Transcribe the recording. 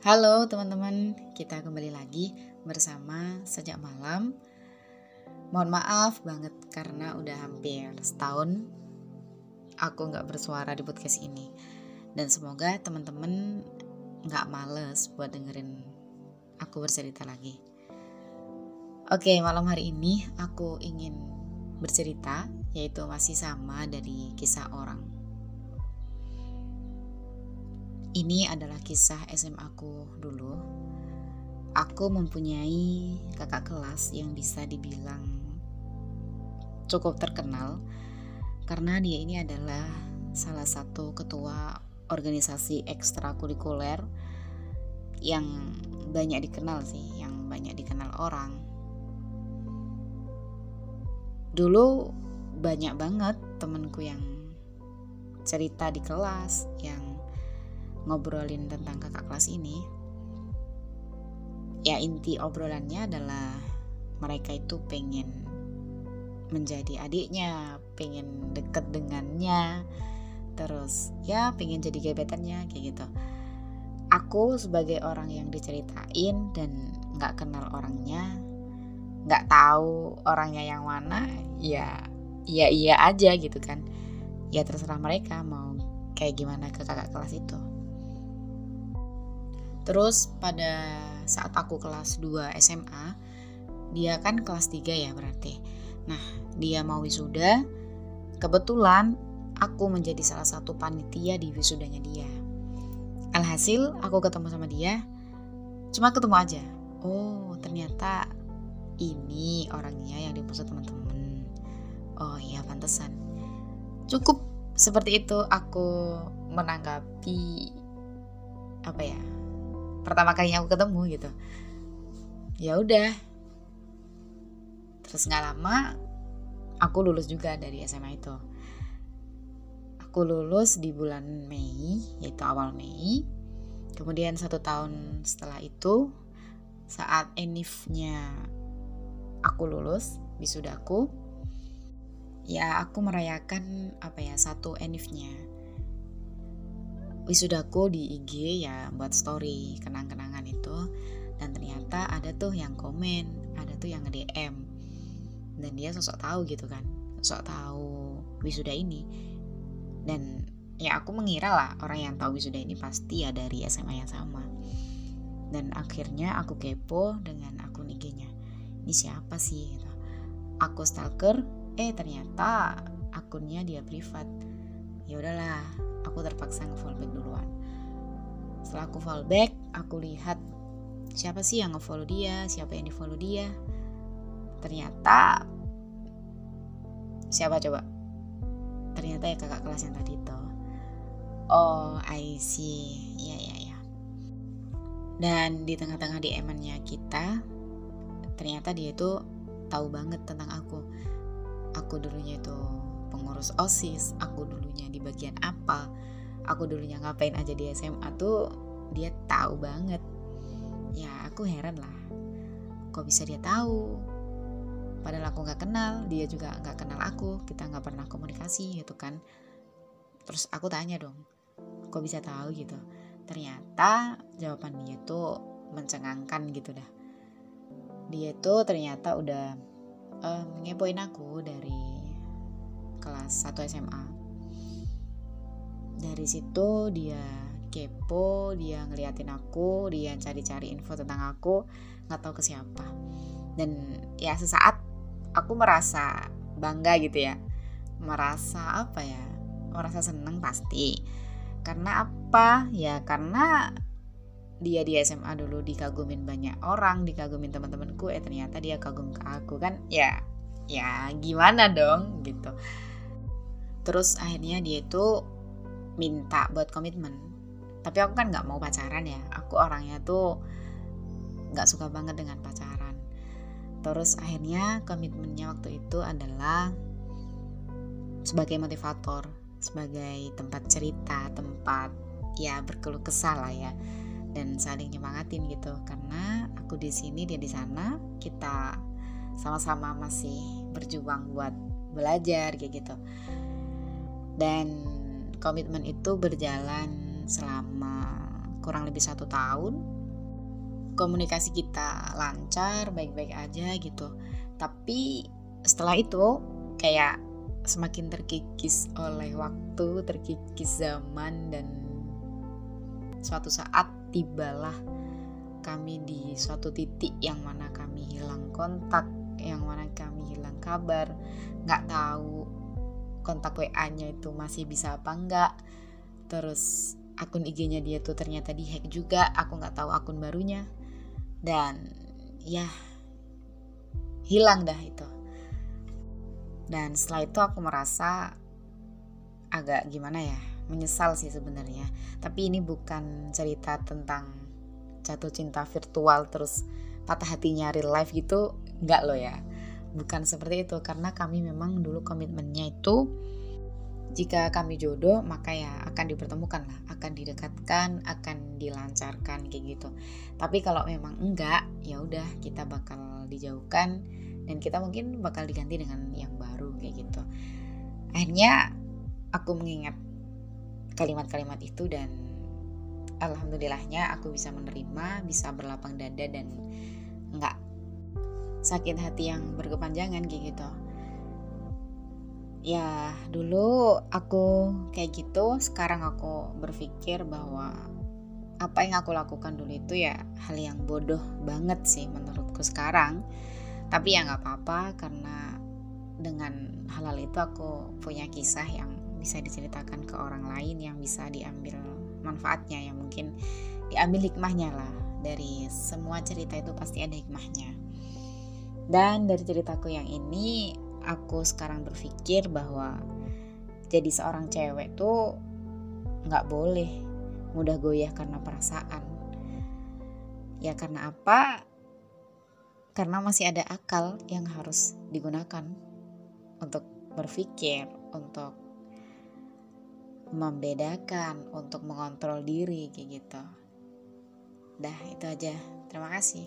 Halo teman-teman, kita kembali lagi bersama Sejak Malam. Mohon maaf banget karena udah hampir setahun aku nggak bersuara di podcast ini. Dan semoga teman-teman nggak males buat dengerin aku bercerita lagi. Oke, malam hari ini aku ingin bercerita, yaitu masih sama dari kisah orang ini adalah kisah SMA aku dulu. Aku mempunyai kakak kelas yang bisa dibilang cukup terkenal karena dia ini adalah salah satu ketua organisasi ekstrakurikuler yang banyak dikenal sih, yang banyak dikenal orang. Dulu banyak banget temenku yang cerita di kelas, yang ngobrolin tentang kakak kelas ini ya inti obrolannya adalah mereka itu pengen menjadi adiknya pengen deket dengannya terus ya pengen jadi gebetannya kayak gitu. Aku sebagai orang yang diceritain dan nggak kenal orangnya nggak tahu orangnya yang mana ya iya iya aja gitu kan. Ya terserah mereka mau kayak gimana ke kakak kelas itu Terus pada saat aku kelas 2 SMA, dia kan kelas 3 ya berarti. Nah, dia mau wisuda. Kebetulan aku menjadi salah satu panitia di wisudanya dia. Alhasil aku ketemu sama dia, cuma ketemu aja. Oh, ternyata ini orangnya yang dimaksud teman-teman. Oh iya, pantesan. Cukup seperti itu aku menanggapi apa ya pertama kalinya aku ketemu gitu. Ya udah. Terus nggak lama aku lulus juga dari SMA itu. Aku lulus di bulan Mei yaitu awal Mei. Kemudian satu tahun setelah itu saat enifnya aku lulus wisudaku ya aku merayakan apa ya satu enifnya wisudaku di IG ya buat story kenang-kenangan itu. Dan ternyata ada tuh yang komen ada tuh yang nge-DM dan dia sosok tahu gitu kan sosok tahu wisuda ini. Dan ya aku mengira lah orang yang tahu wisuda ini pasti ya dari SMA yang sama. Dan akhirnya aku kepo dengan akun IG-nya ini siapa sih gitu. aku stalker eh ternyata akunnya dia privat. Ya udahlah aku terpaksa nge-follow back duluan setelah aku follow back aku lihat siapa sih yang nge-follow dia siapa yang di-follow dia. Ternyata siapa coba? Ternyata ya kakak kelas yang tadi itu oh I see. Ya ya ya dan di tengah-tengah di emannya kita ternyata dia itu tahu banget tentang aku. Aku dulunya itu pengurus OSIS, aku dulunya di bagian apa, aku dulunya ngapain aja di SMA tuh dia tahu banget. Ya aku heran lah, kok bisa dia tahu? Padahal aku nggak kenal, dia juga nggak kenal aku, kita nggak pernah komunikasi gitu kan. Terus aku tanya dong, kok bisa tahu gitu? Ternyata jawaban dia tuh mencengangkan gitu dah. Dia tuh ternyata udah um, ngepoin aku dari kelas 1 SMA dari situ dia kepo dia ngeliatin aku dia cari-cari info tentang aku nggak tahu ke siapa. Dan ya sesaat aku merasa bangga gitu ya. Merasa apa ya? Merasa seneng pasti. Karena apa? Ya karena dia di SMA dulu dikagumin banyak orang dikagumin teman-temanku eh ternyata dia kagum ke aku kan? Ya ya gimana dong gitu. Terus akhirnya dia itu minta buat komitmen. Tapi aku kan nggak mau pacaran ya. Aku orangnya tuh nggak suka banget dengan pacaran. Terus akhirnya komitmennya waktu itu adalah sebagai motivator sebagai tempat cerita tempat ya berkeluh kesah lah ya dan saling nyemangatin gitu. Karena aku di sini dia di sana kita sama-sama masih berjuang buat belajar kayak gitu. Dan komitmen itu berjalan selama kurang lebih satu tahun. Komunikasi kita lancar baik-baik aja gitu. Tapi setelah itu kayak semakin terkikis oleh waktu terkikis zaman dan suatu saat tibalah kami di suatu titik yang mana kami hilang kontak yang mana kami hilang kabar. Nggak tahu kontak WA-nya itu masih bisa apa enggak. Terus akun IG-nya dia tuh ternyata dihack juga aku nggak tahu akun barunya. Dan ya hilang dah itu. Dan setelah itu aku merasa agak gimana ya menyesal sih sebenarnya. Tapi ini bukan cerita tentang jatuh cinta virtual terus patah hatinya real life gitu nggak loh ya bukan seperti itu karena kami memang dulu komitmennya itu jika kami jodoh maka ya akan dipertemukan lah akan didekatkan akan dilancarkan kayak gitu. Tapi kalau memang enggak ya udah kita bakal dijauhkan dan kita mungkin bakal diganti dengan yang baru kayak gitu. Akhirnya aku mengingat kalimat-kalimat itu dan alhamdulillahnya aku bisa menerima bisa berlapang dada dan enggak sakit hati yang berkepanjangan kayak gitu. Ya dulu aku kayak gitu sekarang aku berpikir bahwa apa yang aku lakukan dulu itu ya hal yang bodoh banget sih menurutku sekarang. Tapi ya nggak apa-apa karena dengan hal-hal itu aku punya kisah yang bisa diceritakan ke orang lain yang bisa diambil manfaatnya yang mungkin diambil hikmahnya lah. Dari semua cerita itu pasti ada hikmahnya dan dari ceritaku yang ini aku sekarang berpikir bahwa jadi seorang cewek tuh nggak boleh mudah goyah karena perasaan. Ya karena apa? Karena masih ada akal yang harus digunakan untuk berpikir, untuk membedakan, untuk mengontrol diri kayak gitu. Dah itu aja. Terima kasih.